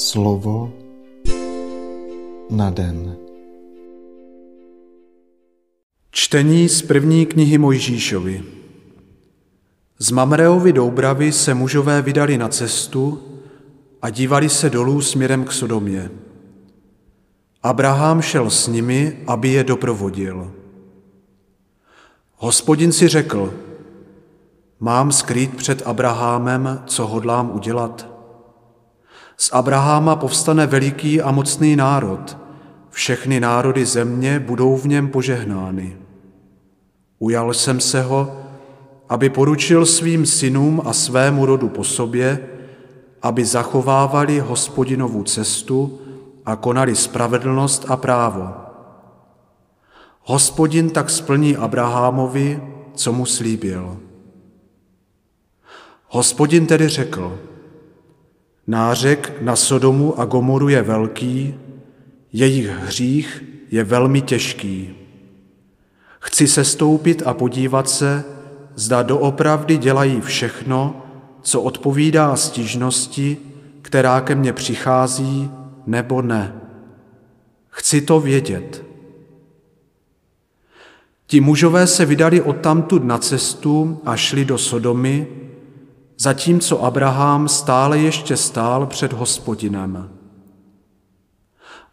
Slovo na den. Čtení z první knihy Mojžíšovi. Z Mamreovy Doubravy se mužové vydali na cestu a dívali se dolů směrem k Sodomě. Abraham šel s nimi, aby je doprovodil. Hospodin si řekl, mám skrýt před Abrahamem, co hodlám udělat. Z Abraháma povstane veliký a mocný národ, všechny národy země budou v něm požehnány. Ujal jsem se ho, aby poručil svým synům a svému rodu po sobě, aby zachovávali hospodinovu cestu a konali spravedlnost a právo. Hospodin tak splní Abrahamovi, co mu slíbil. Hospodin tedy řekl, nářek na Sodomu a Gomoru je velký, jejich hřích je velmi těžký. Chci se stoupit a podívat se, zda doopravdy dělají všechno, co odpovídá stížnosti, která ke mně přichází, nebo ne. Chci to vědět. Ti mužové se vydali odtamtud na cestu a šli do Sodomy, zatímco Abraham stále ještě stál před hospodinem.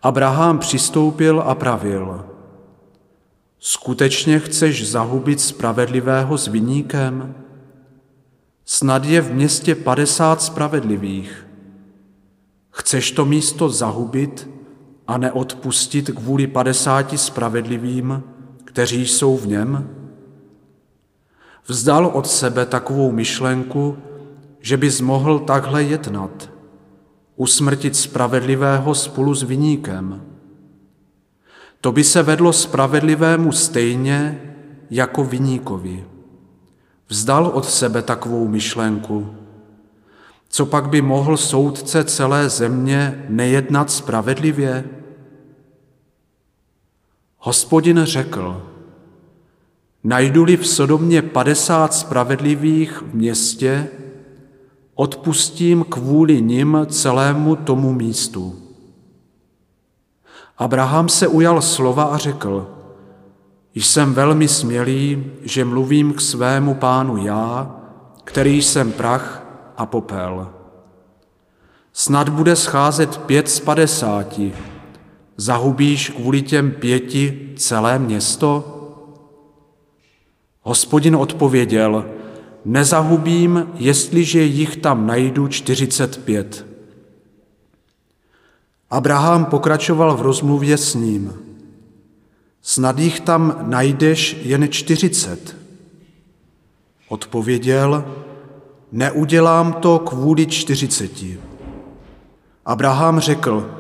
Abraham přistoupil a pravil, skutečně chceš zahubit spravedlivého s viníkem? Snad je v městě padesát spravedlivých. Chceš to místo zahubit a neodpustit kvůli padesáti spravedlivým, kteří jsou v něm? Vzdal od sebe takovou myšlenku, že bys mohl takhle jednat, usmrtit spravedlivého spolu s viníkem. To by se vedlo spravedlivému stejně jako viníkovi. Vzdal od sebe takovou myšlenku. Co pak by mohl soudce celé země nejednat spravedlivě? Hospodin řekl, najdu-li v Sodomě padesát spravedlivých v městě, odpustím kvůli nim celému tomu místu. Abraham se ujal slova a řekl, jsem velmi smělý, že mluvím k svému pánu já, který jsem prach a popel. Snad bude scházet pět z padesáti. Zahubíš kvůli těm pěti celé město? Hospodin odpověděl, nezahubím, jestliže jich tam najdu 45. Abraham pokračoval v rozmluvě s ním. Snad jich tam najdeš jen 40. Odpověděl, neudělám to kvůli 40. Abraham řekl,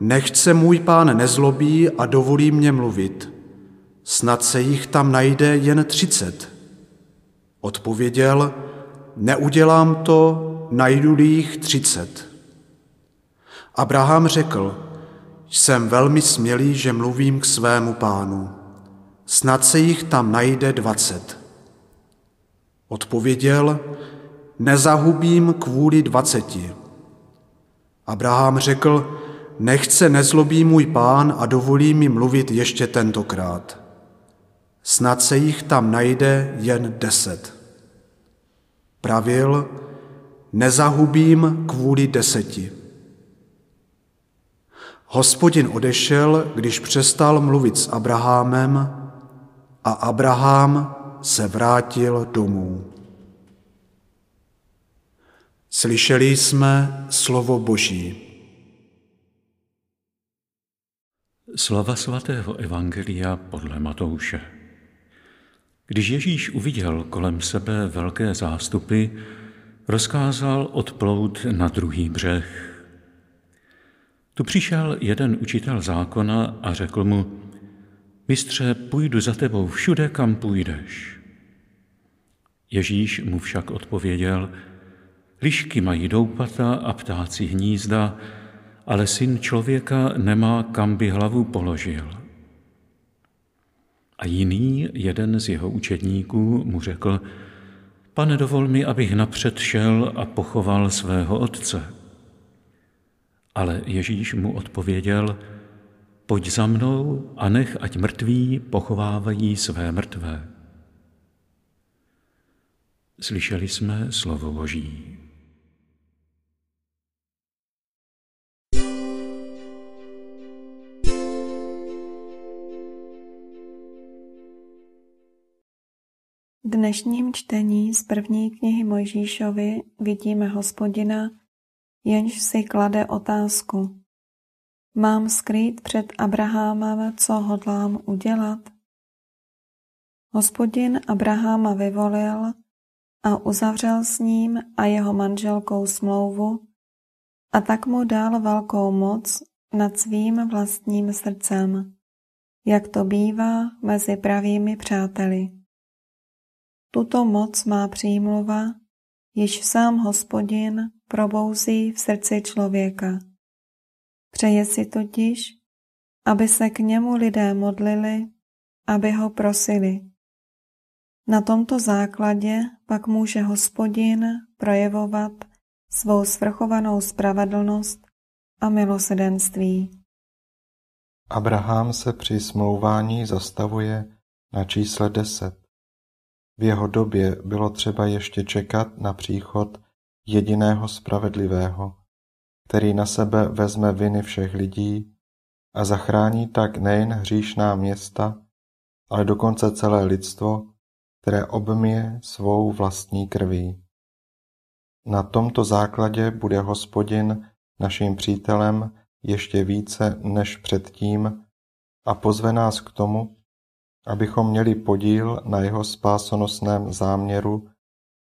nechť se můj pán nezlobí a dovolí mě mluvit. Snad se jich tam najde jen třicet. Odpověděl, neudělám to, najdu jich třicet. Abraham řekl, jsem velmi smělý, že mluvím k svému pánu. Snad se jich tam najde dvacet. Odpověděl, nezahubím kvůli dvaceti. Abraham řekl, nechce nezlobí můj pán a dovolí mi mluvit ještě tentokrát. Snad se jich tam najde jen deset. Pravil, nezahubím kvůli deseti. Hospodin odešel, když přestal mluvit s Abrahamem a Abraham se vrátil domů. Slyšeli jsme slovo Boží. Slova svatého Evangelia podle Matouše. Když Ježíš uviděl kolem sebe velké zástupy, rozkázal odplout na druhý břeh. Tu přišel jeden učitel zákona a řekl mu, mistře, půjdu za tebou všude, kam půjdeš. Ježíš mu však odpověděl, lišky mají doupata a ptáci hnízda, ale syn člověka nemá, kam by hlavu položil. A jiný, jeden z jeho učedníků, mu řekl, pane, dovol mi, abych napřed šel a pochoval svého otce. Ale Ježíš mu odpověděl, pojď za mnou a nech, ať mrtví pochovávají své mrtvé. Slyšeli jsme slovo Boží. V dnešním čtení z první knihy Mojžíšovi vidíme hospodina, jenž si klade otázku. Mám skrýt před Abrahamem, co hodlám udělat? Hospodin Abrahama vyvolil a uzavřel s ním a jeho manželkou smlouvu a tak mu dal velkou moc nad svým vlastním srdcem, jak to bývá mezi pravými přáteli. Tuto moc má přímluva, již sám hospodin probouzí v srdci člověka. Přeje si totiž, aby se k němu lidé modlili, aby ho prosili. Na tomto základě pak může hospodin projevovat svou svrchovanou spravedlnost a milosedenství. Abraham se při smlouvání zastavuje na čísle deset. V jeho době bylo třeba ještě čekat na příchod jediného spravedlivého, který na sebe vezme viny všech lidí a zachrání tak nejen hříšná města, ale dokonce celé lidstvo, které obmije svou vlastní krví. Na tomto základě bude hospodin naším přítelem ještě více než předtím a pozve nás k tomu, abychom měli podíl na jeho spásonosném záměru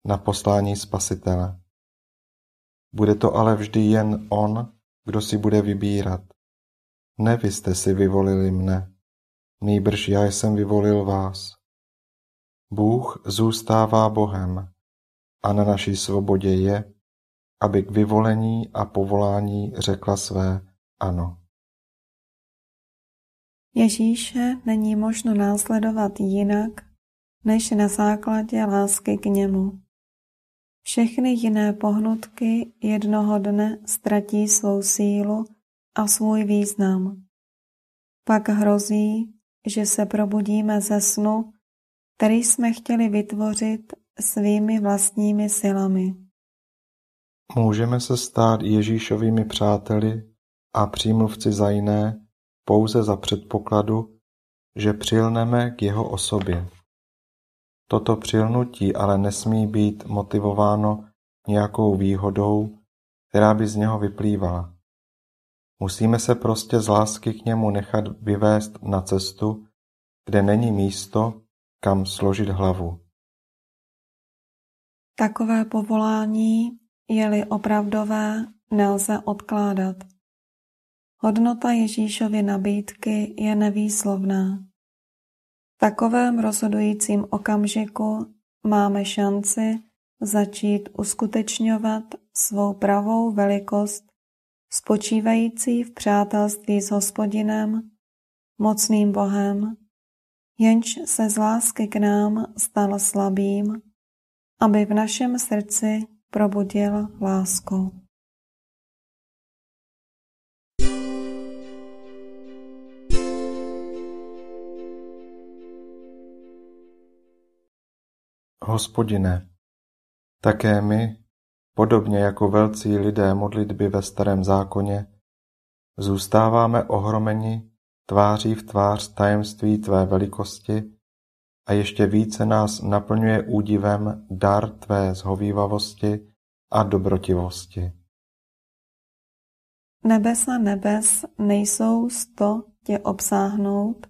na poslání Spasitele. Bude to ale vždy jen on, kdo si bude vybírat. Ne vy jste si vyvolili mne, nýbrž já jsem vyvolil vás. Bůh zůstává Bohem a na naší svobodě je, aby k vyvolení a povolání řekla své ano. Ježíše není možno následovat jinak, než na základě lásky k němu. Všechny jiné pohnutky jednoho dne ztratí svou sílu a svůj význam. Pak hrozí, že se probudíme ze snu, který jsme chtěli vytvořit svými vlastními silami. Můžeme se stát Ježíšovými přáteli a přímluvci za jiné pouze za předpokladu, že přilneme k jeho osobě. Toto přilnutí ale nesmí být motivováno nějakou výhodou, která by z něho vyplývala. Musíme se prostě z lásky k němu nechat vyvést na cestu, kde není místo, kam složit hlavu. Takové povolání, je-li opravdové, nelze odkládat. Hodnota Ježíšovy nabídky je nevýslovná. V takovém rozhodujícím okamžiku máme šanci začít uskutečňovat svou pravou velikost, spočívající v přátelství s hospodinem, mocným Bohem, jenž se z lásky k nám stal slabým, aby v našem srdci probudil lásku. Hospodine, také my, podobně jako velcí lidé modlitby ve starém zákoně, zůstáváme ohromeni tváří v tvář tajemství Tvé velikosti a ještě více nás naplňuje údivem dar Tvé zhovývavosti a dobrotivosti. Nebesa nebes nejsou sto tě obsáhnout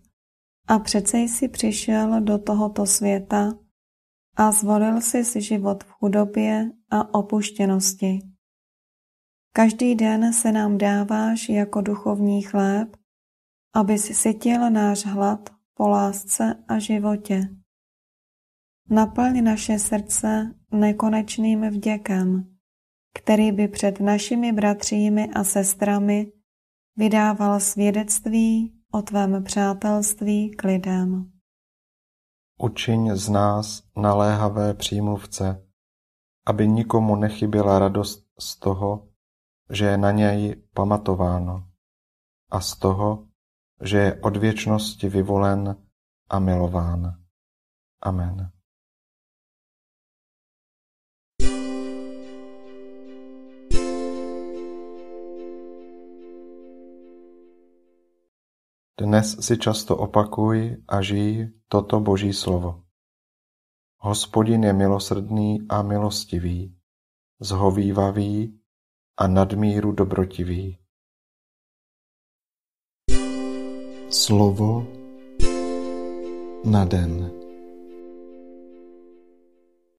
a přece jsi přišel do tohoto světa, a zvolil si život v chudobě a opuštěnosti. Každý den se nám dáváš jako duchovní chléb, si sytil náš hlad po lásce a životě. Naplň naše srdce nekonečným vděkem, který by před našimi bratřími a sestrami vydával svědectví o tvém přátelství k lidem. Učiň z nás naléhavé přímluvce, aby nikomu nechyběla radost z toho, že je na něj pamatováno a z toho, že je od věčnosti vyvolen a milován. Amen. Dnes si často opakuj a žij toto Boží slovo. Hospodin je milosrdný a milostivý, zhovývavý a nadmíru dobrotivý. Slovo na den.